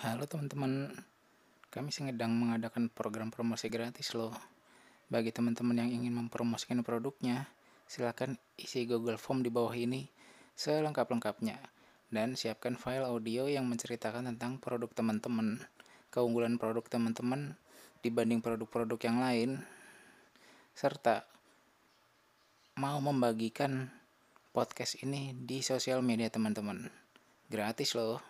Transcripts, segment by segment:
Halo teman-teman, kami sedang mengadakan program promosi gratis loh. Bagi teman-teman yang ingin mempromosikan produknya, silakan isi Google Form di bawah ini selengkap-lengkapnya dan siapkan file audio yang menceritakan tentang produk teman-teman, keunggulan produk teman-teman dibanding produk-produk yang lain, serta mau membagikan podcast ini di sosial media teman-teman. Gratis loh.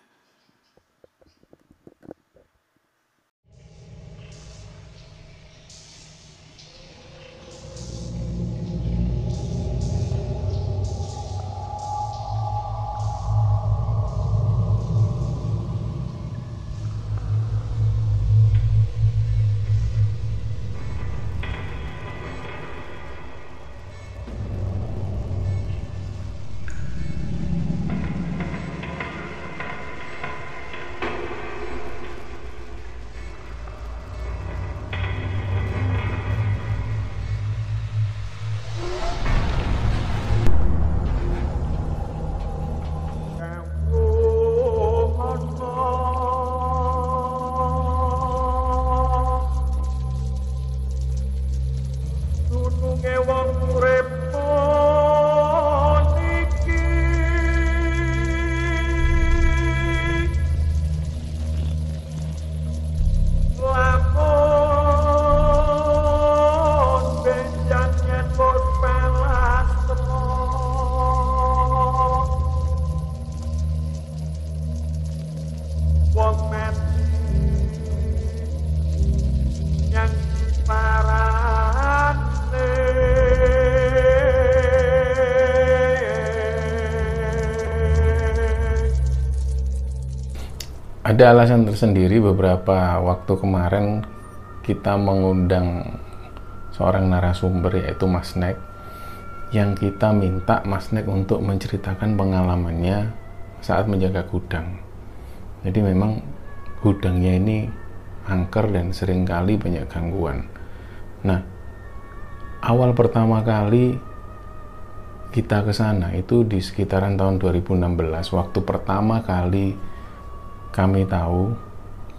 Ada alasan tersendiri beberapa waktu kemarin kita mengundang seorang narasumber yaitu Mas Nek yang kita minta Mas Nek untuk menceritakan pengalamannya saat menjaga gudang. Jadi memang gudangnya ini angker dan sering kali banyak gangguan. Nah, awal pertama kali kita ke sana itu di sekitaran tahun 2016 waktu pertama kali kami tahu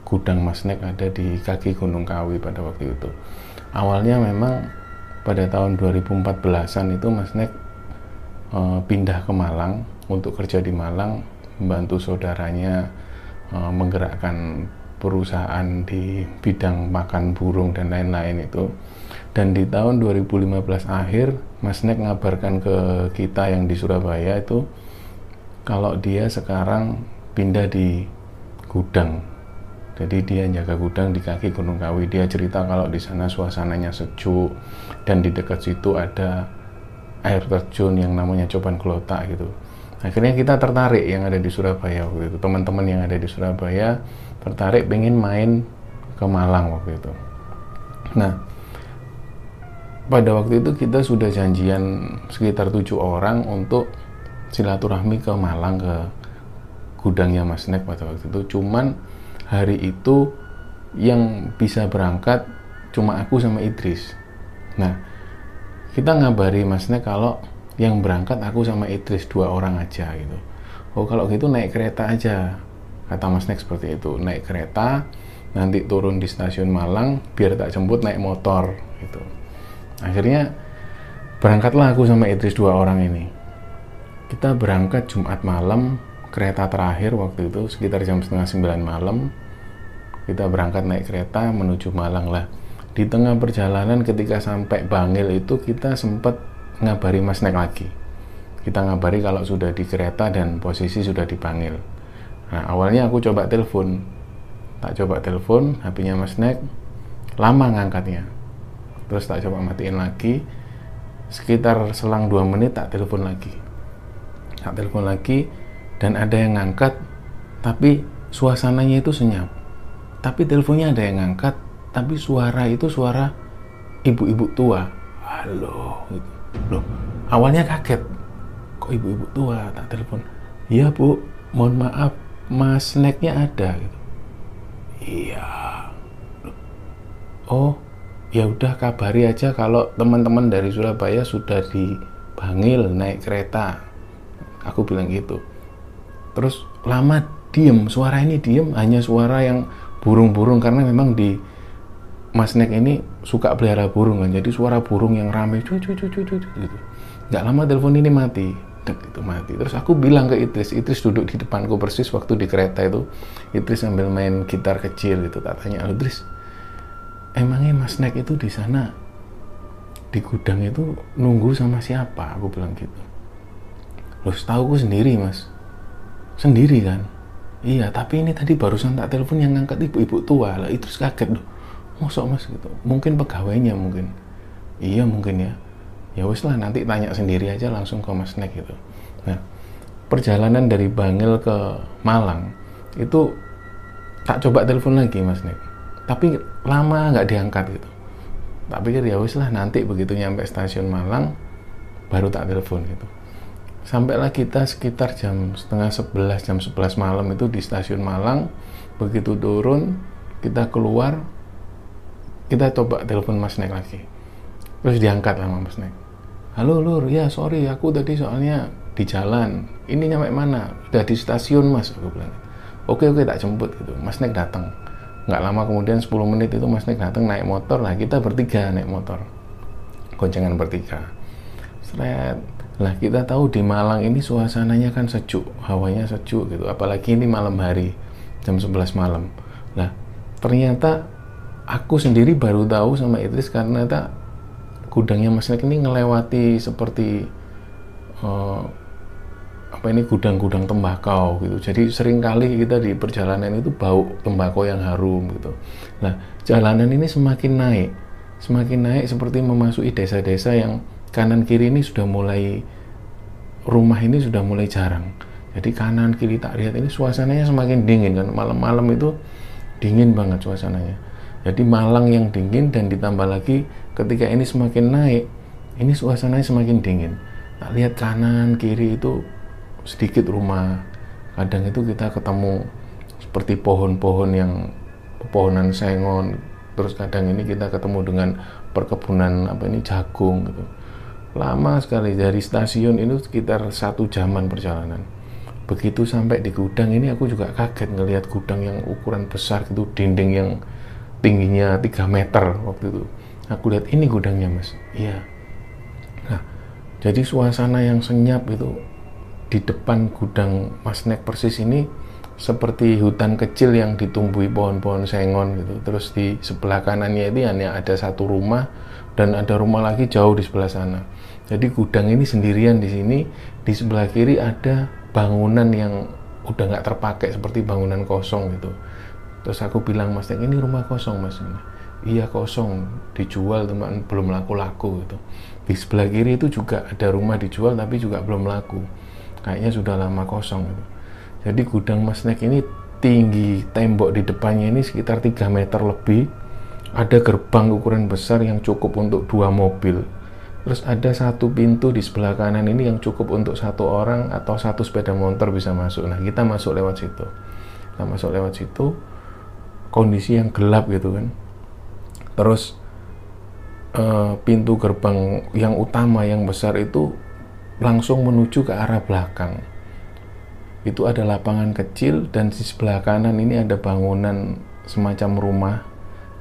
gudang Masnek ada di kaki Gunung Kawi pada waktu itu. Awalnya memang pada tahun 2014-an itu Masnek eh, pindah ke Malang untuk kerja di Malang, membantu saudaranya eh, menggerakkan perusahaan di bidang makan burung dan lain-lain itu. Dan di tahun 2015 akhir, Masnek ngabarkan ke kita yang di Surabaya itu kalau dia sekarang pindah di gudang. Jadi dia jaga gudang di kaki Gunung Kawi. Dia cerita kalau di sana suasananya sejuk dan di dekat situ ada air terjun yang namanya Coban Kelotak gitu. Akhirnya kita tertarik yang ada di Surabaya waktu itu. Teman-teman yang ada di Surabaya tertarik pengen main ke Malang waktu itu. Nah, pada waktu itu kita sudah janjian sekitar tujuh orang untuk silaturahmi ke Malang ke gudangnya Mas Nek pada waktu itu. Cuman hari itu yang bisa berangkat cuma aku sama Idris. Nah kita ngabari Mas Nek kalau yang berangkat aku sama Idris dua orang aja gitu. Oh kalau gitu naik kereta aja kata Mas Nek seperti itu. Naik kereta nanti turun di stasiun Malang biar tak jemput naik motor gitu. Akhirnya berangkatlah aku sama Idris dua orang ini. Kita berangkat Jumat malam kereta terakhir waktu itu sekitar jam setengah sembilan malam kita berangkat naik kereta menuju Malang lah. Di tengah perjalanan ketika sampai Bangil itu kita sempat ngabari Mas Nek lagi. Kita ngabari kalau sudah di kereta dan posisi sudah di Bangil. Nah awalnya aku coba telepon. Tak coba telepon HP-nya Mas Nek lama ngangkatnya. Terus tak coba matiin lagi. Sekitar selang dua menit tak telepon lagi. Tak telepon lagi dan ada yang ngangkat tapi suasananya itu senyap. Tapi teleponnya ada yang ngangkat tapi suara itu suara ibu-ibu tua. Halo gitu. loh awalnya kaget. Kok ibu-ibu tua tak telepon? Iya bu. Mohon maaf mas snacknya ada gitu. Iya. Oh ya udah kabari aja kalau teman-teman dari Surabaya sudah di Bangil naik kereta. Aku bilang gitu terus lama diem suara ini diem hanya suara yang burung-burung karena memang di Mas Nek ini suka pelihara burung kan jadi suara burung yang rame cucu cucu cucu gitu. Nggak lama telepon ini mati itu mati. Terus aku bilang ke Idris Idris duduk di depanku persis waktu di kereta itu. Idris sambil main gitar kecil gitu tak tanya Idris emangnya Mas Nek itu di sana di gudang itu nunggu sama siapa? Aku bilang gitu. Loh setahu aku sendiri mas sendiri kan? Iya tapi ini tadi barusan tak telepon yang ngangkat ibu-ibu tua. Lah itu kaget loh. Mosok mas gitu. Mungkin pegawainya mungkin. Iya mungkin ya. Ya wis lah nanti tanya sendiri aja langsung ke mas Nek gitu. Nah perjalanan dari Bangil ke Malang itu tak coba telepon lagi mas Nek. Tapi lama nggak diangkat gitu. Tak pikir ya wis lah nanti begitu nyampe stasiun Malang baru tak telepon gitu sampailah kita sekitar jam setengah sebelas jam sebelas malam itu di stasiun Malang. Begitu turun kita keluar kita coba telepon Mas Nek lagi. Terus diangkat lah Mas Nek. Halo lur. Ya sorry aku tadi soalnya di jalan. Ini nyampe mana? Udah di stasiun mas aku bilang. Oke oke tak jemput gitu. Mas Nek datang. Nggak lama kemudian 10 menit itu Mas Nek datang naik motor. Lah kita bertiga naik motor. Goncengan bertiga. Seret lah kita tahu di Malang ini suasananya kan sejuk hawanya sejuk gitu apalagi ini malam hari jam 11 malam lah ternyata aku sendiri baru tahu sama Idris karena tak gudangnya Mas Nek ini ngelewati seperti uh, apa ini gudang-gudang tembakau gitu. Jadi sering kali kita di perjalanan itu bau tembakau yang harum gitu. Nah, jalanan ini semakin naik, semakin naik seperti memasuki desa-desa yang kanan kiri ini sudah mulai rumah ini sudah mulai jarang. Jadi kanan kiri tak lihat ini suasananya semakin dingin kan. Malam-malam itu dingin banget suasananya. Jadi Malang yang dingin dan ditambah lagi ketika ini semakin naik, ini suasananya semakin dingin. Tak lihat kanan kiri itu sedikit rumah kadang itu kita ketemu seperti pohon-pohon yang pepohonan sengon terus kadang ini kita ketemu dengan perkebunan apa ini jagung gitu lama sekali. Dari stasiun itu sekitar satu jaman perjalanan. Begitu sampai di gudang ini aku juga kaget ngelihat gudang yang ukuran besar gitu dinding yang tingginya 3 meter waktu itu. Aku lihat ini gudangnya mas. Iya. Nah jadi suasana yang senyap itu di depan gudang Mas Nek persis ini seperti hutan kecil yang ditumbuhi pohon-pohon sengon gitu. Terus di sebelah kanannya itu hanya ada satu rumah dan ada rumah lagi jauh di sebelah sana. Jadi gudang ini sendirian di sini. Di sebelah kiri ada bangunan yang udah nggak terpakai seperti bangunan kosong gitu. Terus aku bilang Mas ini rumah kosong Mas. Iya kosong, dijual teman belum laku-laku gitu. Di sebelah kiri itu juga ada rumah dijual tapi juga belum laku kayaknya sudah lama kosong gitu. jadi gudang Mas Nek ini tinggi tembok di depannya ini sekitar 3 meter lebih ada gerbang ukuran besar yang cukup untuk dua mobil terus ada satu pintu di sebelah kanan ini yang cukup untuk satu orang atau satu sepeda motor bisa masuk nah kita masuk lewat situ kita masuk lewat situ kondisi yang gelap gitu kan terus uh, pintu gerbang yang utama yang besar itu langsung menuju ke arah belakang. Itu ada lapangan kecil dan di sebelah kanan ini ada bangunan semacam rumah.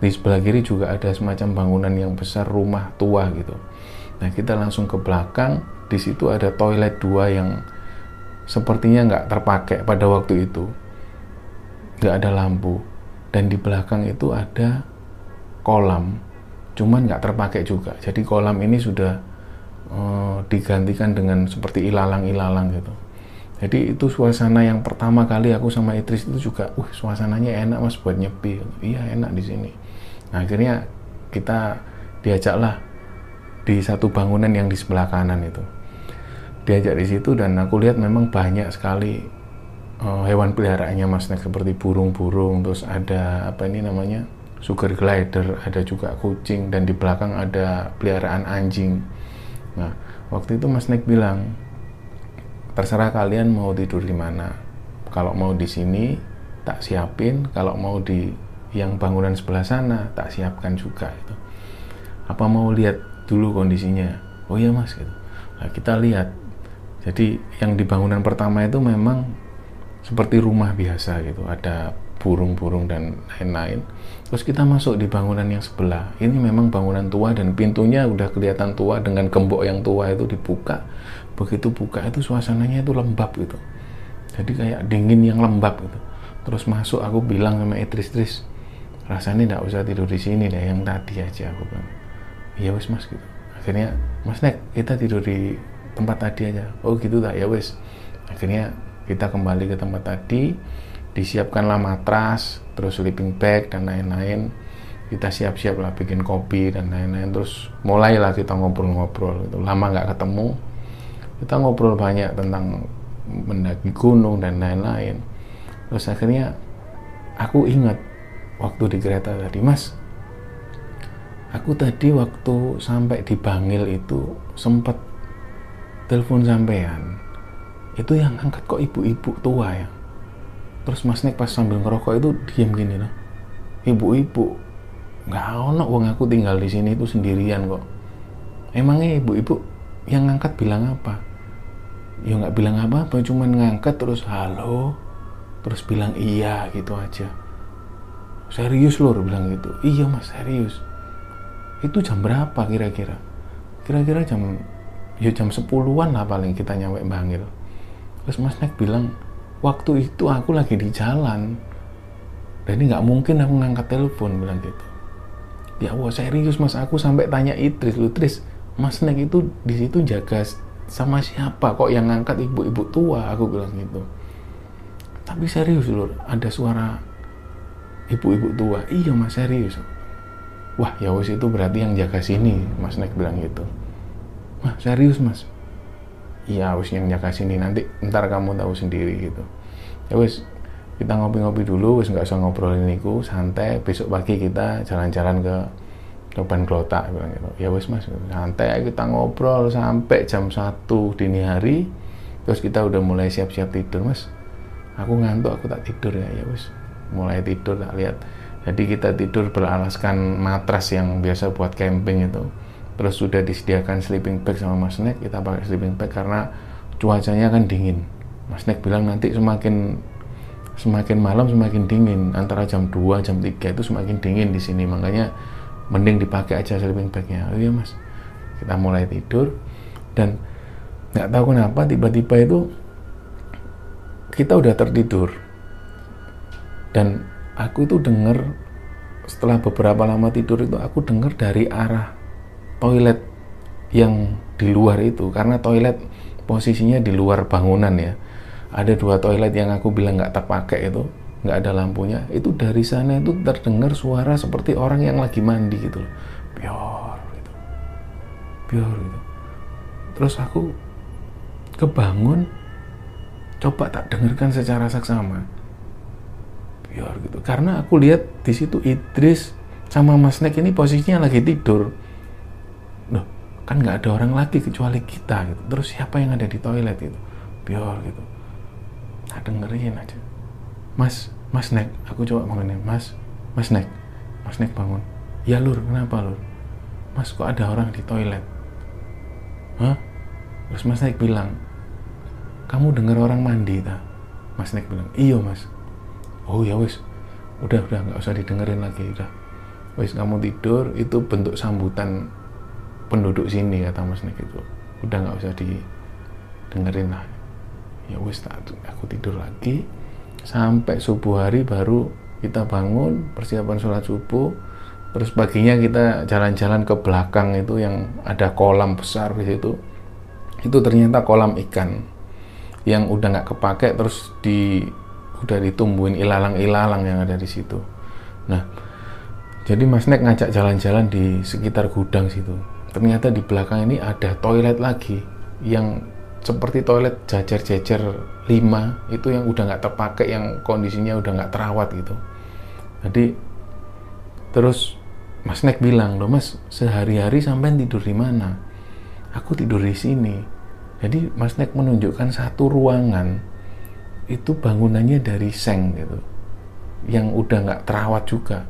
Di sebelah kiri juga ada semacam bangunan yang besar rumah tua gitu. Nah kita langsung ke belakang. Di situ ada toilet dua yang sepertinya nggak terpakai pada waktu itu. Nggak ada lampu. Dan di belakang itu ada kolam. Cuman nggak terpakai juga. Jadi kolam ini sudah uh, digantikan dengan seperti ilalang-ilalang gitu. Jadi itu suasana yang pertama kali aku sama Idris itu juga, uh suasananya enak mas buat nyepi. Iya enak di sini. Nah, akhirnya kita diajaklah di satu bangunan yang di sebelah kanan itu. Diajak di situ dan aku lihat memang banyak sekali uh, hewan peliharaannya mas Nek seperti burung-burung, terus ada apa ini namanya sugar glider, ada juga kucing dan di belakang ada peliharaan anjing Nah, waktu itu Mas Nek bilang, terserah kalian mau tidur di mana. Kalau mau di sini, tak siapin. Kalau mau di yang bangunan sebelah sana, tak siapkan juga. Itu. Apa mau lihat dulu kondisinya? Oh iya mas, gitu. Nah, kita lihat. Jadi yang di bangunan pertama itu memang seperti rumah biasa gitu. Ada burung-burung dan lain-lain. Terus kita masuk di bangunan yang sebelah. Ini memang bangunan tua dan pintunya udah kelihatan tua dengan gembok yang tua itu dibuka. Begitu buka itu suasananya itu lembab gitu. Jadi kayak dingin yang lembab gitu. Terus masuk aku bilang sama Idris Idris rasanya tidak usah tidur di sini deh yang tadi aja aku bilang iya wes mas gitu. Akhirnya mas Nek kita tidur di tempat tadi aja. Oh gitu tak ya wes akhirnya kita kembali ke tempat tadi disiapkanlah matras terus sleeping bag dan lain-lain. Kita siap-siap lah bikin kopi dan lain-lain. Terus mulailah kita ngobrol-ngobrol gitu. Lama nggak ketemu. Kita ngobrol banyak tentang mendaki gunung dan lain-lain. Terus akhirnya aku ingat waktu di kereta tadi mas aku tadi waktu sampai di Bangil itu sempat telepon sampean. Itu yang angkat kok ibu-ibu tua ya. Terus Mas Nek pas sambil ngerokok itu diem gini loh ibu-ibu nggak ono wong aku tinggal di sini itu sendirian kok. Emangnya ibu-ibu yang ngangkat bilang apa? Ya nggak bilang apa-apa cuman ngangkat terus halo terus bilang iya gitu aja. Serius lur bilang gitu. Iya mas serius itu jam berapa kira-kira? Kira-kira jam ya jam 10-an lah paling kita nyampe Bangil. Terus Mas Nek bilang waktu itu aku lagi di jalan. Dan ini nggak mungkin aku ngangkat telepon bilang gitu. Ya wah serius mas aku sampai tanya Idris. Lu Idris mas Nek itu di situ jaga sama siapa kok yang ngangkat ibu-ibu tua? Aku bilang gitu. Tapi serius lur ada suara ibu-ibu tua. Iya mas serius wah ya wes itu berarti yang jaga sini mas Nek bilang gitu. Wah serius mas? Iya wis yang jaga sini nanti ntar kamu tahu sendiri gitu. Ya wis kita ngopi-ngopi dulu wis nggak usah ngobrolin itu santai. Besok pagi kita jalan-jalan ke Toban Glota bilang gitu. Ya wis mas santai kita ngobrol sampai jam 1 dini hari. Terus kita udah mulai siap-siap tidur mas. Aku ngantuk aku tak tidur ya ya wis. Mulai tidur tak lihat jadi kita tidur beralaskan matras yang biasa buat camping itu. Terus sudah disediakan sleeping bag sama Mas Nek kita pakai sleeping bag karena cuacanya kan dingin. Mas Nek bilang nanti semakin semakin malam semakin dingin. Antara jam 2 jam 3 itu semakin dingin di sini. Makanya mending dipakai aja sleeping bagnya. Oh iya mas. Kita mulai tidur. Dan nggak tahu kenapa tiba-tiba itu kita udah tertidur. Dan aku itu dengar setelah beberapa lama tidur itu aku dengar dari arah toilet yang di luar itu. Karena toilet posisinya di luar bangunan ya. Ada dua toilet yang aku bilang nggak terpakai itu nggak ada lampunya. Itu dari sana itu terdengar suara seperti orang yang lagi mandi gitu loh. Biar gitu. Biar gitu. Terus aku kebangun coba tak dengarkan secara saksama biar gitu. Karena aku lihat di situ Idris sama Mas Nek ini posisinya lagi tidur. Loh kan nggak ada orang lagi kecuali kita gitu. Terus siapa yang ada di toilet itu? Biar gitu. Nah dengerin aja. Mas mas Nek aku coba bangunin. Mas mas Nek mas Nek bangun. Ya lur kenapa lur? Mas kok ada orang di toilet? Hah? Terus mas Nek bilang kamu dengar orang mandi tak mas Nek bilang iya mas oh ya wis. Udah udah nggak usah didengerin lagi udah. Wis kamu tidur itu bentuk sambutan penduduk sini kata Mas Nek itu. Udah nggak usah didengerin lah. Ya wis aku tidur lagi. Sampai subuh hari baru kita bangun persiapan sholat subuh. Terus paginya kita jalan-jalan ke belakang itu yang ada kolam besar di situ. Itu ternyata kolam ikan yang udah nggak kepake terus di udah ditumbuhin ilalang-ilalang yang ada di situ. Nah jadi Mas Nek ngajak jalan-jalan di sekitar gudang situ. Ternyata di belakang ini ada toilet lagi yang seperti toilet jajar-jajar 5 itu yang udah nggak terpakai yang kondisinya udah nggak terawat gitu. Jadi terus Mas Nek bilang loh Mas sehari-hari sampai tidur di mana? Aku tidur di sini. Jadi Mas Nek menunjukkan satu ruangan itu bangunannya dari seng gitu yang udah nggak terawat juga.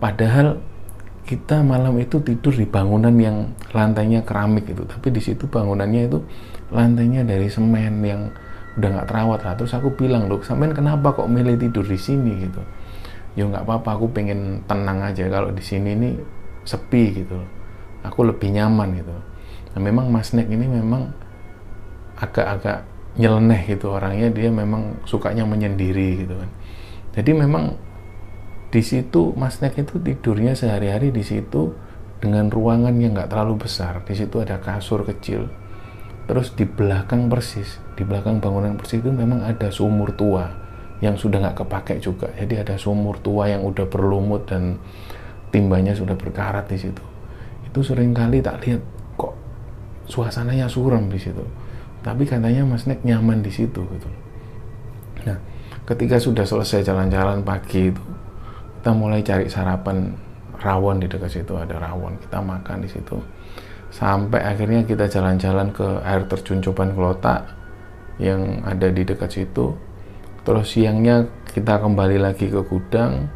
Padahal kita malam itu tidur di bangunan yang lantainya keramik itu tapi di situ bangunannya itu lantainya dari semen yang udah nggak terawat. Lah terus aku bilang loh sampean kenapa kok milih tidur di sini? Gitu. Ya nggak apa-apa aku pengen tenang aja. Kalau di sini ini sepi gitu. Aku lebih nyaman gitu. Nah memang Mas Nek ini memang agak-agak nyeleneh gitu orangnya dia memang sukanya menyendiri gitu kan jadi memang di situ Mas Nek itu tidurnya sehari-hari di situ dengan ruangan yang nggak terlalu besar di situ ada kasur kecil terus di belakang persis di belakang bangunan persis itu memang ada sumur tua yang sudah nggak kepake juga. Jadi ada sumur tua yang udah berlumut dan timbanya sudah berkarat di situ. Itu sering kali tak lihat kok suasananya suram di situ. Tapi katanya Mas Nek nyaman di situ gitu. Nah, ketika sudah selesai jalan-jalan pagi itu, kita mulai cari sarapan rawon di dekat situ ada rawon. Kita makan di situ. Sampai akhirnya kita jalan-jalan ke air terjun Coban Kelotak yang ada di dekat situ terus siangnya kita kembali lagi ke gudang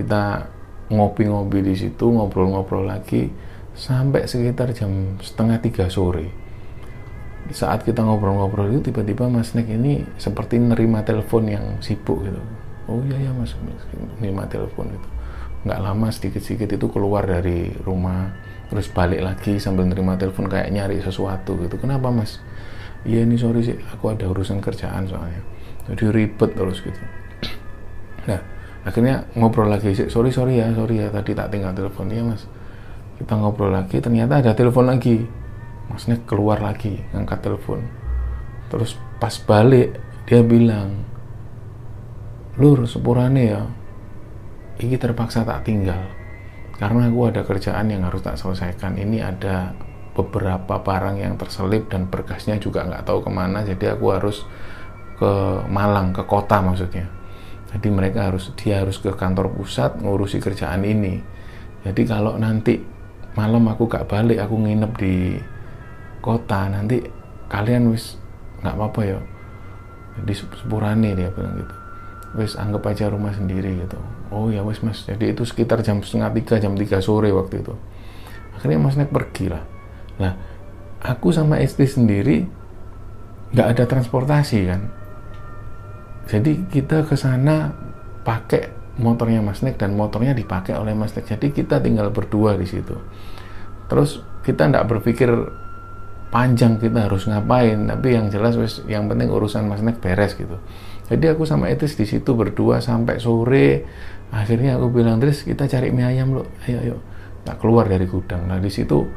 kita ngopi-ngopi di situ ngobrol-ngobrol lagi sampai sekitar jam setengah tiga sore saat kita ngobrol-ngobrol itu tiba-tiba Mas Nek ini seperti nerima telepon yang sibuk gitu. Oh iya ya Mas. Nerima telepon gitu nggak lama sedikit-sedikit itu keluar dari rumah terus balik lagi sambil nerima telepon kayak nyari sesuatu gitu. Kenapa Mas? Iya ini sorry sih aku ada urusan kerjaan soalnya. Jadi ribet terus gitu. Nah akhirnya ngobrol lagi sih. Sorry sorry ya sorry ya tadi tak tinggal telepon. Ya mas. Kita ngobrol lagi ternyata ada telepon lagi masnya keluar lagi ngangkat telepon. Terus pas balik dia bilang lur sepurane ya ini terpaksa tak tinggal. Karena aku ada kerjaan yang harus tak selesaikan. Ini ada beberapa barang yang terselip dan berkasnya juga nggak tahu ke mana jadi aku harus ke Malang ke kota maksudnya. Jadi mereka harus dia harus ke kantor pusat ngurusi kerjaan ini. Jadi kalau nanti malam aku gak balik aku nginep di kota nanti kalian wis nggak apa-apa ya. Di sepurane dia bilang gitu. Wis anggap aja rumah sendiri gitu. Oh ya wis mas. Jadi itu sekitar jam setengah tiga jam tiga sore waktu itu. Akhirnya mas Nek pergi lah. Nah aku sama istri sendiri nggak ada transportasi kan. Jadi kita ke sana pakai motornya Mas Nek dan motornya dipakai oleh Mas Nek. Jadi kita tinggal berdua di situ. Terus kita tidak berpikir panjang kita harus ngapain tapi yang jelas wes yang penting urusan Mas Nek beres gitu. Jadi aku sama Etis di situ berdua sampai sore. Akhirnya aku bilang Tris kita cari mie ayam lo ayo ayo. Tak keluar dari gudang. Nah di situ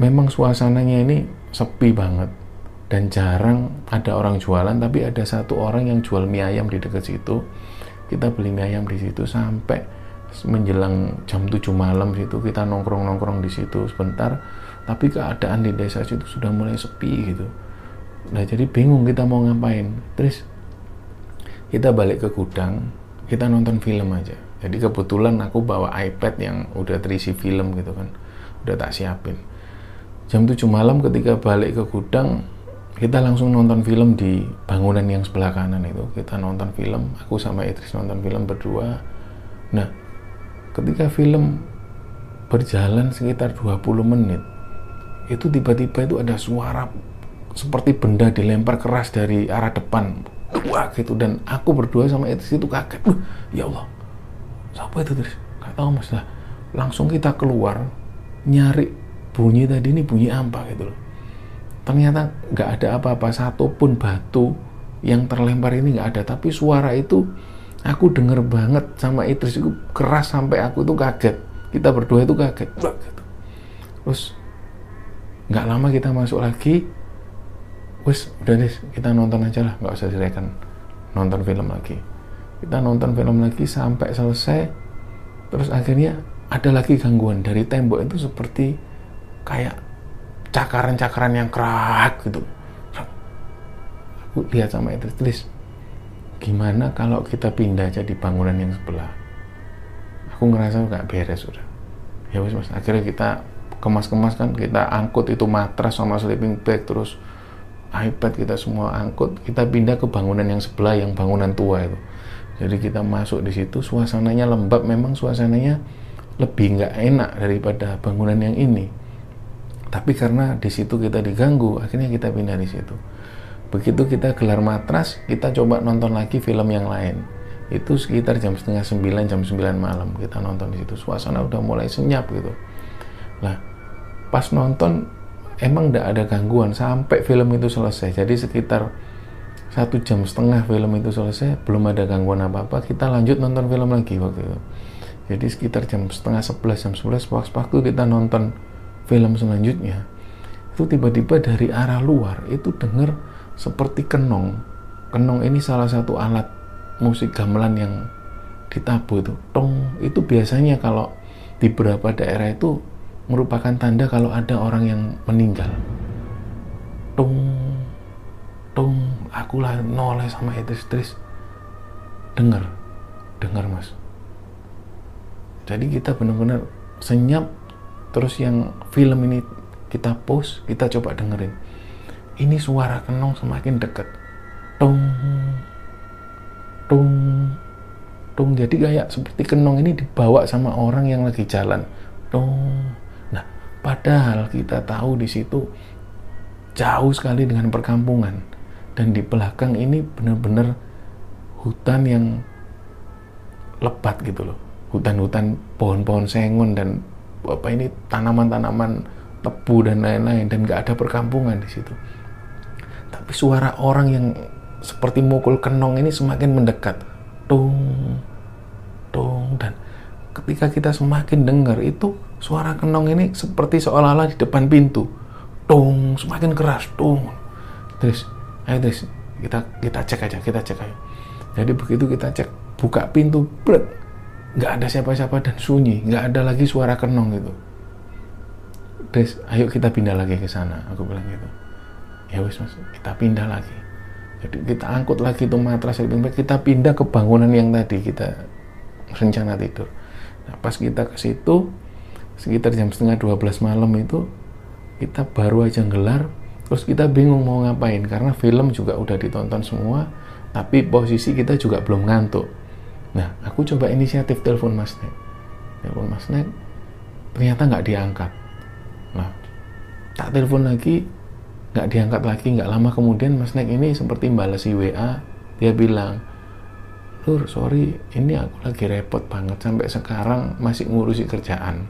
memang suasananya ini sepi banget dan jarang ada orang jualan tapi ada satu orang yang jual mie ayam di dekat situ. Kita beli mie ayam di situ sampai menjelang jam 7 malam situ kita nongkrong-nongkrong di situ sebentar tapi keadaan di desa situ sudah mulai sepi gitu. Nah jadi bingung kita mau ngapain. Terus kita balik ke gudang kita nonton film aja. Jadi kebetulan aku bawa iPad yang udah terisi film gitu kan. Udah tak siapin. Jam 7 malam ketika balik ke gudang kita langsung nonton film di bangunan yang sebelah kanan itu. Kita nonton film aku sama Idris nonton film berdua. Nah ketika film berjalan sekitar 20 menit itu tiba-tiba itu ada suara seperti benda dilempar keras dari arah depan. Wah gitu. Dan aku berdua sama Idris itu kaget. Uh, ya Allah. Siapa itu Idris gak tahu mas. Lah langsung kita keluar nyari bunyi tadi ini bunyi apa gitu loh. Ternyata nggak ada apa-apa. Satupun batu yang terlempar ini nggak ada. Tapi suara itu aku denger banget sama Idris itu keras sampai aku tuh kaget. Kita berdua itu kaget. Gitu. terus nggak lama kita masuk lagi wes udah deh kita nonton aja lah nggak usah silakan nonton film lagi. Kita nonton film lagi sampai selesai terus akhirnya ada lagi gangguan. Dari tembok itu seperti kayak cakaran-cakaran yang kerak gitu. Aku lihat sama itu tulis gimana kalau kita pindah aja di bangunan yang sebelah? Aku ngerasa nggak beres udah ya wes mas akhirnya kita kemas-kemas kan kita angkut itu matras sama sleeping bag terus iPad kita semua angkut kita pindah ke bangunan yang sebelah yang bangunan tua itu. Jadi kita masuk di situ suasananya lembab memang suasananya lebih nggak enak daripada bangunan yang ini. Tapi karena di situ kita diganggu akhirnya kita pindah di situ. Begitu kita gelar matras kita coba nonton lagi film yang lain. Itu sekitar jam setengah sembilan jam sembilan malam kita nonton di situ. Suasana udah mulai senyap gitu. Lah pas nonton emang tidak ada gangguan sampai film itu selesai. Jadi sekitar satu jam setengah film itu selesai belum ada gangguan apa apa kita lanjut nonton film lagi waktu itu. Jadi sekitar jam setengah sebelas jam sebelas waktu kita nonton film selanjutnya itu tiba-tiba dari arah luar itu dengar seperti kenong. Kenong ini salah satu alat musik gamelan yang ditabuh itu. Tong itu biasanya kalau di beberapa daerah itu merupakan tanda kalau ada orang yang meninggal. Tung tung aku lah noleh sama Idris dengar dengar mas. Jadi kita benar-benar senyap terus yang film ini kita post kita coba dengerin. Ini suara kenong semakin dekat tung tung tung. Jadi kayak seperti kenong ini dibawa sama orang yang lagi jalan. Tung padahal kita tahu di situ jauh sekali dengan perkampungan. Dan di belakang ini benar-benar hutan yang lebat gitu loh. Hutan-hutan pohon-pohon sengon dan apa ini tanaman-tanaman tebu dan lain-lain. Dan nggak ada perkampungan di situ. Tapi suara orang yang seperti mukul kenong ini semakin mendekat. Tung tung dan ketika kita semakin dengar itu suara kenong ini seperti seolah-olah di depan pintu. Tung semakin keras tung terus ayo terus kita kita cek aja kita cek aja. Jadi begitu kita cek buka pintu bret nggak ada siapa-siapa dan sunyi. Nggak ada lagi suara kenong gitu. Des, ayo kita pindah lagi ke sana. Aku bilang gitu. Ya wes mas kita pindah lagi. Jadi kita angkut lagi tuh matras kita pindah ke bangunan yang tadi kita rencana tidur. Nah pas kita ke situ sekitar jam setengah 12 malam itu kita baru aja gelar terus kita bingung mau ngapain karena film juga udah ditonton semua tapi posisi kita juga belum ngantuk. Nah aku coba inisiatif telepon Mas Nek. Telepon Mas Nek ternyata nggak diangkat. Nah tak telepon lagi nggak diangkat lagi nggak lama kemudian Mas Nek ini seperti balesi WA dia bilang Lur sorry ini aku lagi repot banget sampai sekarang masih ngurusi kerjaan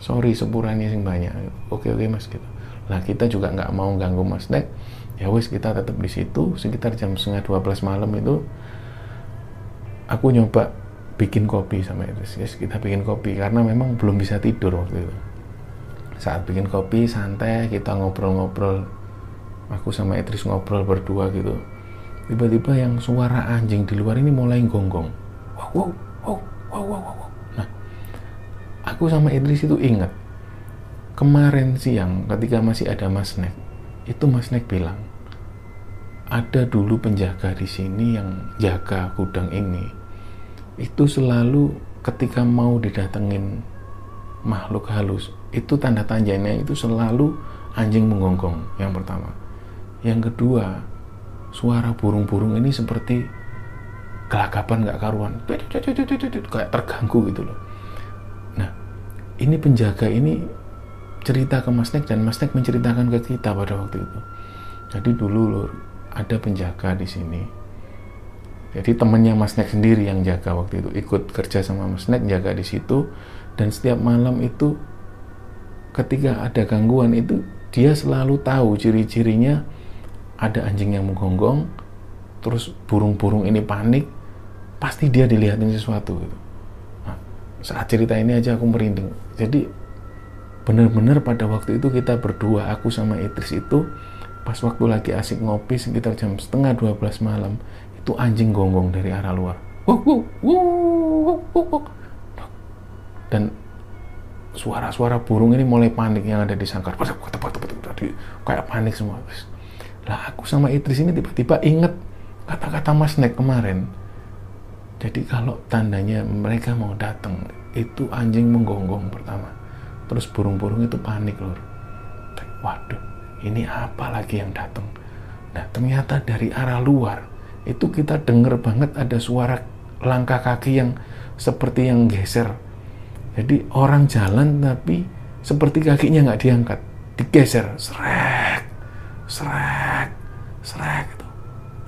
sorry sepurannya sing banyak. Oke oke mas gitu. Lah kita juga nggak mau ganggu Mas Nek. Ya wes kita tetap di situ sekitar jam setengah 12 malam itu aku nyoba bikin kopi sama Idris yes, kita bikin kopi karena memang belum bisa tidur waktu itu. Saat bikin kopi santai kita ngobrol-ngobrol. Aku sama Idris ngobrol berdua gitu. Tiba-tiba yang suara anjing di luar ini mulai gonggong. Wow wow wow wow, wow. Aku sama Idris itu ingat kemarin siang ketika masih ada Mas Nek itu Mas Nek bilang ada dulu penjaga di sini yang jaga gudang ini. Itu selalu ketika mau didatengin makhluk halus itu tanda tandanya itu selalu anjing menggonggong yang pertama. Yang kedua, suara burung-burung ini seperti gelagapan nggak karuan, kayak terganggu gitu loh. Ini penjaga ini cerita ke Mas Nek dan Mas Nek menceritakan ke kita pada waktu itu. Jadi dulu ada penjaga di sini. Jadi temennya Mas Nek sendiri yang jaga waktu itu, ikut kerja sama Mas Nek jaga di situ dan setiap malam itu ketika ada gangguan itu dia selalu tahu ciri-cirinya ada anjing yang menggonggong terus burung-burung ini panik pasti dia dilihatin sesuatu gitu. Saat cerita ini aja aku merinding. Jadi benar-benar pada waktu itu kita berdua aku sama Idris itu pas waktu lagi asik ngopi sekitar jam setengah 12 malam itu anjing gonggong dari arah luar. Dan suara-suara burung ini mulai panik yang ada di sangkar. Kayak panik semua. Lah aku sama Idris ini tiba-tiba inget kata-kata Mas Nek kemarin. Jadi kalau tandanya mereka mau datang, itu anjing menggonggong pertama. Terus burung-burung itu panik lor. Waduh, ini apa lagi yang datang? Nah ternyata dari arah luar itu kita denger banget ada suara langkah kaki yang seperti yang geser. Jadi orang jalan tapi seperti kakinya nggak diangkat, digeser, srek, srek, srek gitu.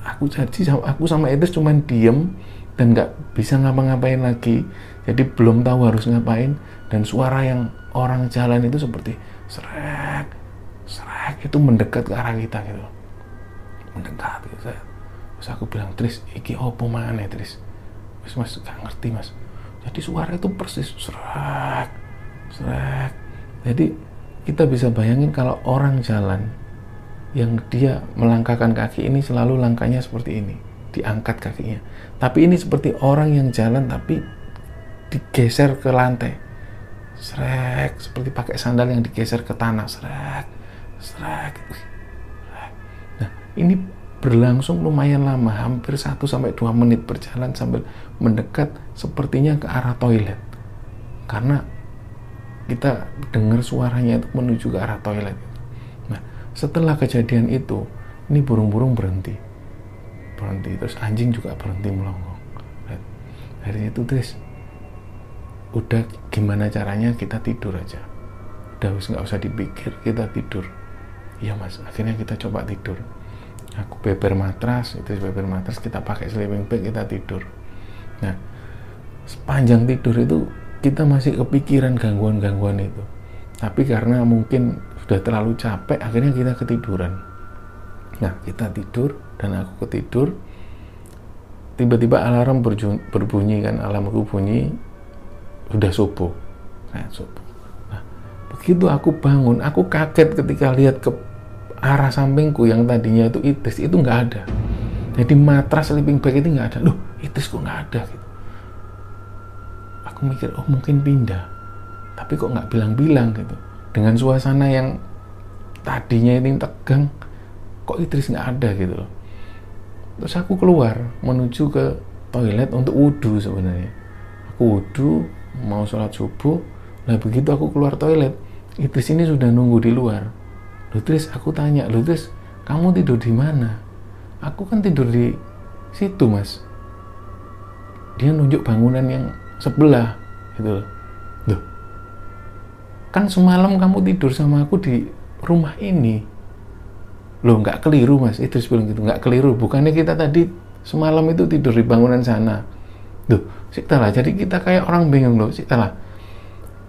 aku jadi aku sama Idris cuman diem dan nggak bisa ngapa-ngapain lagi. Jadi belum tahu harus ngapain. Dan suara yang orang jalan itu seperti serak serak itu mendekat ke arah kita gitu. Mendekat gitu. Saya terus aku bilang Tris iki opo mana Tris? Mas mas gak ngerti mas. Jadi suara itu persis serak serak jadi kita bisa bayangin kalau orang jalan yang dia melangkahkan kaki ini selalu langkahnya seperti ini diangkat kakinya. Tapi ini seperti orang yang jalan tapi digeser ke lantai. Srek seperti pakai sandal yang digeser ke tanah. Srek srek. Nah ini berlangsung lumayan lama hampir 1 sampai 2 menit berjalan sambil mendekat sepertinya ke arah toilet. Karena kita dengar suaranya itu menuju ke arah toilet. Nah setelah kejadian itu ini burung-burung berhenti berhenti. Terus anjing juga berhenti melonggong dari itu terus udah gimana caranya kita tidur aja. Udah nggak usah dipikir kita tidur. Iya mas akhirnya kita coba tidur. Aku beber matras itu beber matras kita pakai sleeping bag kita tidur. Nah sepanjang tidur itu kita masih kepikiran gangguan-gangguan itu. Tapi karena mungkin sudah terlalu capek akhirnya kita ketiduran. Nah kita tidur dan aku ketidur tiba-tiba alarm berbunyi kan alarmku bunyi sudah subuh. Nah, subuh. Nah, begitu aku bangun aku kaget ketika lihat ke arah sampingku yang tadinya itu itis itu nggak ada. Jadi matras sleeping bag itu nggak ada. Loh itis kok nggak ada? Gitu. Aku mikir oh mungkin pindah. Tapi kok nggak bilang-bilang gitu. Dengan suasana yang tadinya ini tegang kok Idris nggak ada gitu loh terus aku keluar menuju ke toilet untuk wudhu sebenarnya. Aku wudhu mau sholat subuh. Nah begitu aku keluar toilet Idris ini sudah nunggu di luar. Lutris aku tanya Lutris kamu tidur di mana? Aku kan tidur di situ mas. Dia nunjuk bangunan yang sebelah gitu loh kan semalam kamu tidur sama aku di rumah ini loh nggak keliru mas. Itu bilang gitu nggak keliru. Bukannya kita tadi semalam itu tidur di bangunan sana. Loh lah jadi kita kayak orang bingung loh. Lah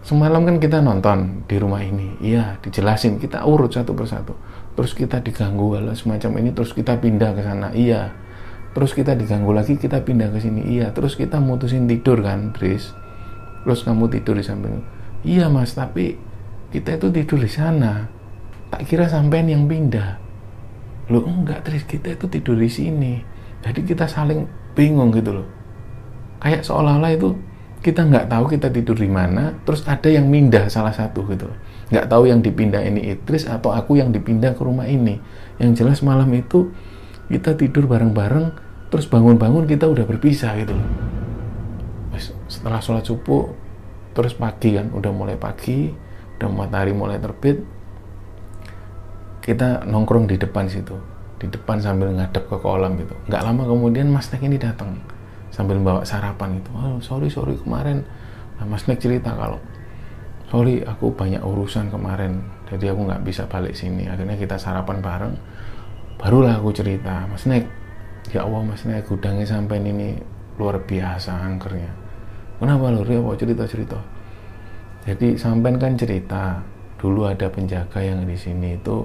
semalam kan kita nonton di rumah ini. Iya dijelasin. Kita urut satu persatu. Terus kita diganggu hal semacam ini. Terus kita pindah ke sana. Iya. Terus kita diganggu lagi kita pindah ke sini. Iya. Terus kita mutusin tidur kan Tris? Terus kamu tidur di samping. Iya mas tapi kita itu tidur di sana. Tak kira sampean yang pindah lo enggak Tris. Kita itu tidur di sini. Jadi kita saling bingung gitu loh. Kayak seolah-olah itu kita nggak tahu kita tidur di mana terus ada yang mindah salah satu gitu loh. Nggak tahu yang dipindah ini Idris atau aku yang dipindah ke rumah ini. Yang jelas malam itu kita tidur bareng-bareng terus bangun-bangun kita udah berpisah gitu loh. Setelah sholat subuh terus pagi kan udah mulai pagi udah matahari mulai terbit kita nongkrong di depan situ. Di depan sambil ngadep ke kolam gitu. Nggak lama kemudian Mas Nek ini datang sambil bawa sarapan itu. Oh sorry sorry kemarin. Nah, Mas Nek cerita kalau sorry aku banyak urusan kemarin jadi aku nggak bisa balik sini. Akhirnya kita sarapan bareng. Barulah aku cerita Mas Nek ya Allah Mas Nek gudangnya sampai ini luar biasa angkernya. Kenapa lu ya cerita cerita. Jadi sampai kan cerita dulu ada penjaga yang di sini itu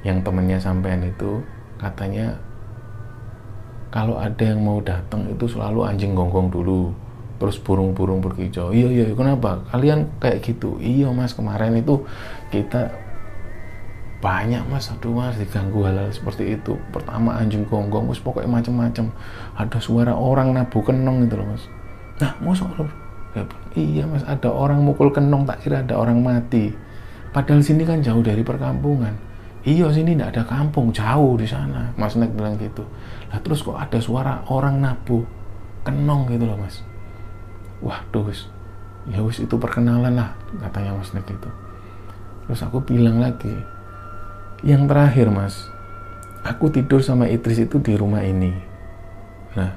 yang temennya sampean itu katanya kalau ada yang mau datang itu selalu anjing gonggong dulu terus burung-burung berkicau. Iya iya kenapa? Kalian kayak gitu? Iya mas kemarin itu kita banyak mas aduh mas diganggu hal, hal seperti itu. Pertama anjing gonggong terus pokoknya macem-macem. Ada suara orang nabu kenong gitu loh mas. Nah mau soal iya mas ada orang mukul kenong tak kira ada orang mati. Padahal sini kan jauh dari perkampungan iya sini tidak ada kampung jauh di sana. Mas Nek bilang gitu. Lah terus kok ada suara orang nabu kenong gitu loh mas. Waduh wis. Ya wis itu perkenalan lah katanya mas Nek itu. Terus aku bilang lagi yang terakhir mas aku tidur sama Idris itu di rumah ini. Nah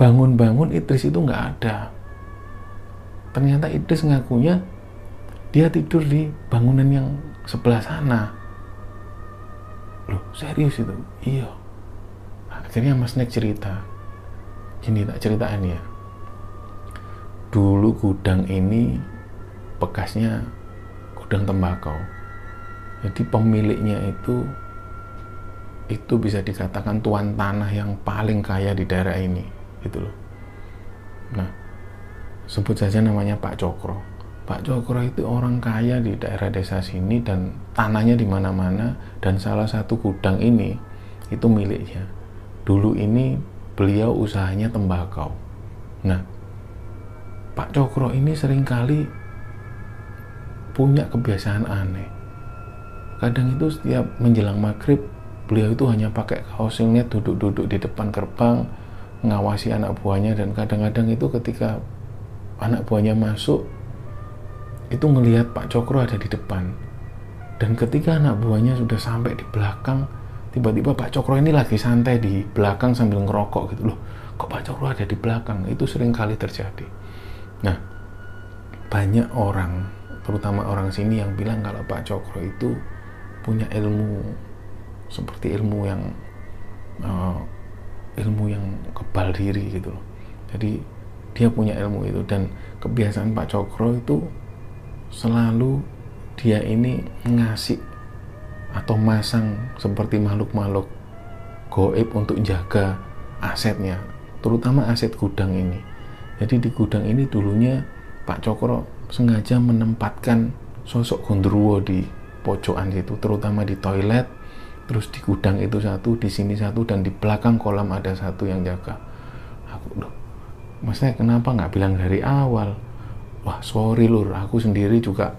bangun-bangun Idris itu nggak ada. Ternyata Idris ngakunya dia tidur di bangunan yang sebelah sana loh serius itu? Iya. Akhirnya Mas Nek cerita. Gini tak ceritaan ya. Dulu gudang ini bekasnya gudang tembakau. Jadi pemiliknya itu itu bisa dikatakan tuan tanah yang paling kaya di daerah ini gitu loh. Nah sebut saja namanya Pak Cokro. Pak Cokro itu orang kaya di daerah desa sini dan tanahnya di mana-mana dan salah satu gudang ini itu miliknya. Dulu ini beliau usahanya tembakau. Nah Pak Cokro ini sering kali punya kebiasaan aneh. Kadang itu setiap menjelang maghrib beliau itu hanya pakai kaos duduk-duduk di depan gerbang mengawasi anak buahnya dan kadang-kadang itu ketika anak buahnya masuk itu ngelihat Pak Cokro ada di depan dan ketika anak buahnya sudah sampai di belakang tiba-tiba Pak Cokro ini lagi santai di belakang sambil ngerokok gitu. Loh kok Pak Cokro ada di belakang? Itu sering kali terjadi. Nah banyak orang terutama orang sini yang bilang kalau Pak Cokro itu punya ilmu seperti ilmu yang uh, ilmu yang kebal diri gitu loh. Jadi dia punya ilmu itu. Dan kebiasaan Pak Cokro itu selalu dia ini ngasih atau masang seperti makhluk-makhluk goib untuk jaga asetnya terutama aset gudang ini. Jadi di gudang ini dulunya Pak Cokro sengaja menempatkan sosok gondruwo di pojokan situ terutama di toilet terus di gudang itu satu di sini satu dan di belakang kolam ada satu yang jaga. Aku loh maksudnya kenapa nggak bilang dari awal? Wah sorry lur aku sendiri juga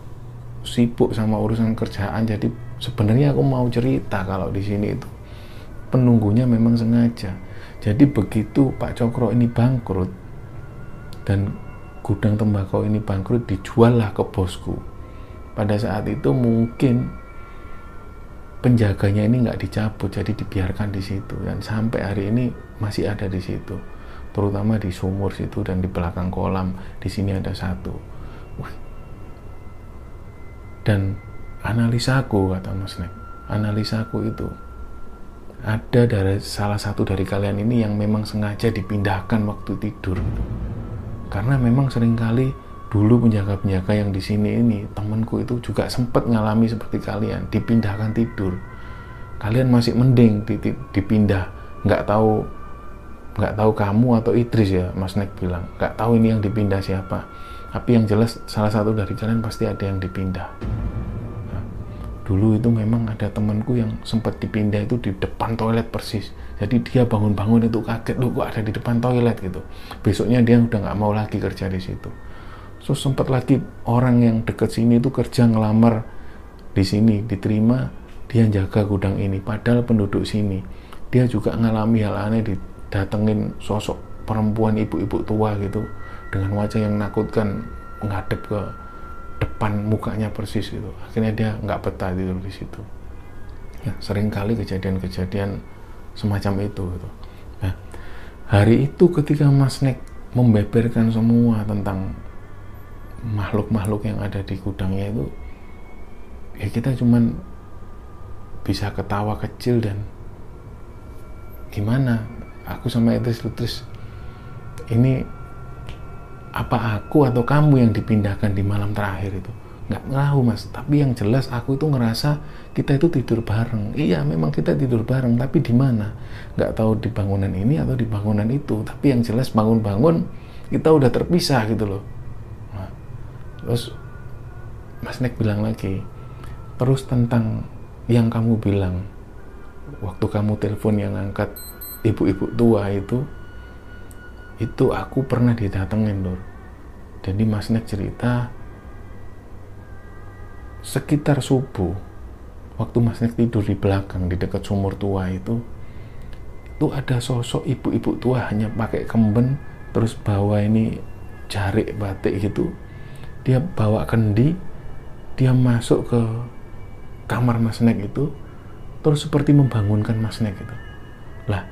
sibuk sama urusan kerjaan jadi sebenarnya aku mau cerita kalau di sini itu penunggunya memang sengaja. Jadi begitu Pak Cokro ini bangkrut dan gudang tembakau ini bangkrut dijual lah ke bosku. Pada saat itu mungkin penjaganya ini nggak dicabut jadi dibiarkan di situ. Dan sampai hari ini masih ada di situ terutama di sumur situ dan di belakang kolam. Di sini ada satu dan analisaku kata Mas Nek analisaku itu ada dari salah satu dari kalian ini yang memang sengaja dipindahkan waktu tidur karena memang sering kali dulu penjaga-penjaga yang di sini ini temanku itu juga sempat ngalami seperti kalian dipindahkan tidur. Kalian masih mending dipindah. Nggak tahu nggak tahu kamu atau Idris ya Mas Nek bilang. Nggak tahu ini yang dipindah siapa tapi yang jelas salah satu dari kalian pasti ada yang dipindah. Nah, dulu itu memang ada temanku yang sempat dipindah itu di depan toilet persis. Jadi dia bangun-bangun itu kaget lu kok ada di depan toilet? gitu. Besoknya dia udah nggak mau lagi kerja di situ. Terus sempat lagi orang yang deket sini itu kerja ngelamar di sini, diterima, dia jaga gudang ini. Padahal penduduk sini, dia juga ngalami hal aneh didatengin sosok perempuan ibu-ibu tua gitu dengan wajah yang menakutkan ngadep ke depan mukanya persis gitu. Akhirnya dia nggak betah tidur di situ. Ya, sering kali kejadian-kejadian semacam itu gitu. Nah, hari itu ketika Mas Nek membeberkan semua tentang makhluk-makhluk yang ada di gudangnya itu ya kita cuman bisa ketawa kecil dan gimana aku sama Idris Lutris ini apa aku atau kamu yang dipindahkan di malam terakhir itu? Nggak ngahu mas. Tapi yang jelas aku itu ngerasa kita itu tidur bareng. Iya memang kita tidur bareng tapi di mana? Nggak tahu di bangunan ini atau di bangunan itu. Tapi yang jelas bangun-bangun kita udah terpisah gitu loh. Terus Mas Nek bilang lagi terus tentang yang kamu bilang waktu kamu telepon yang angkat ibu-ibu tua itu itu aku pernah didatengin lor jadi Mas Nek cerita sekitar subuh waktu Mas Nek tidur di belakang di dekat sumur tua itu itu ada sosok ibu-ibu tua hanya pakai kemben terus bawa ini jarik batik gitu. Dia bawa kendi dia masuk ke kamar Mas Nek itu terus seperti membangunkan Mas Nek itu lah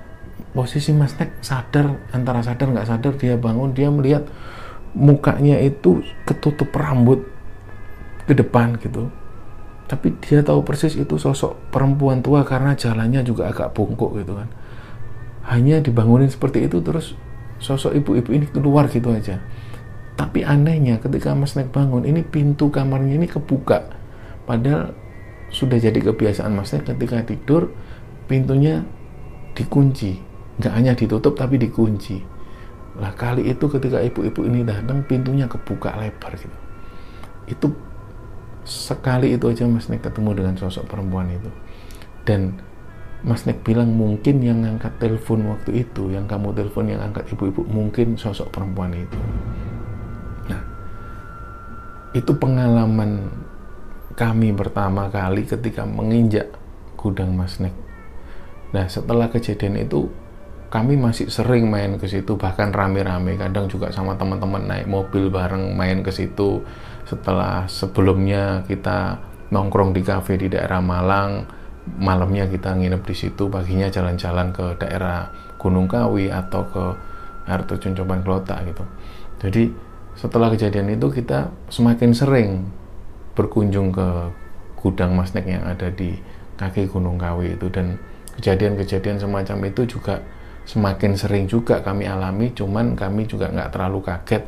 posisi Mas Nek sadar antara sadar nggak sadar dia bangun dia melihat mukanya itu ketutup rambut ke depan gitu. Tapi dia tahu persis itu sosok perempuan tua karena jalannya juga agak bungkuk gitu kan. Hanya dibangunin seperti itu terus sosok ibu-ibu ini keluar gitu aja. Tapi anehnya ketika Mas Nek bangun ini pintu kamarnya ini kebuka. Padahal sudah jadi kebiasaan Mas Nek ketika tidur pintunya dikunci. Nggak hanya ditutup tapi dikunci lah kali itu ketika ibu-ibu ini datang pintunya kebuka lebar gitu itu sekali itu aja Mas Nek ketemu dengan sosok perempuan itu dan Mas Nek bilang mungkin yang angkat telepon waktu itu, yang kamu telepon yang angkat ibu-ibu mungkin sosok perempuan itu. Nah, itu pengalaman kami pertama kali ketika menginjak gudang Mas Nek. Nah, setelah kejadian itu kami masih sering main ke situ bahkan rame-rame. Kadang juga sama teman-teman naik mobil bareng main ke situ. Setelah sebelumnya kita nongkrong di kafe di daerah Malang malamnya kita nginep di situ, paginya jalan-jalan ke daerah Gunung Kawi atau ke air terjun Coban Kelota gitu. Jadi setelah kejadian itu kita semakin sering berkunjung ke gudang masnek yang ada di kaki Gunung Kawi itu. Dan kejadian-kejadian semacam itu juga semakin sering juga kami alami cuman kami juga nggak terlalu kaget.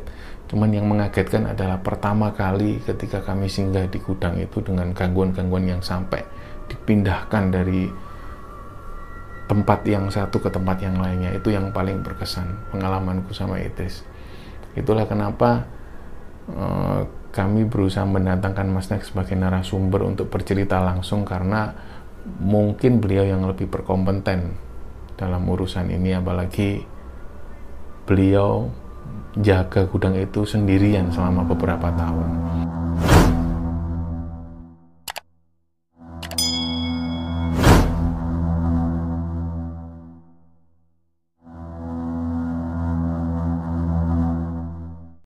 Cuman yang mengagetkan adalah pertama kali ketika kami singgah di gudang itu dengan gangguan-gangguan yang sampai dipindahkan dari tempat yang satu ke tempat yang lainnya itu yang paling berkesan pengalamanku sama Idris. Itulah kenapa uh, kami berusaha mendatangkan Mas Nek sebagai narasumber untuk bercerita langsung karena mungkin beliau yang lebih berkompeten dalam urusan ini apalagi beliau jaga gudang itu sendirian selama beberapa tahun.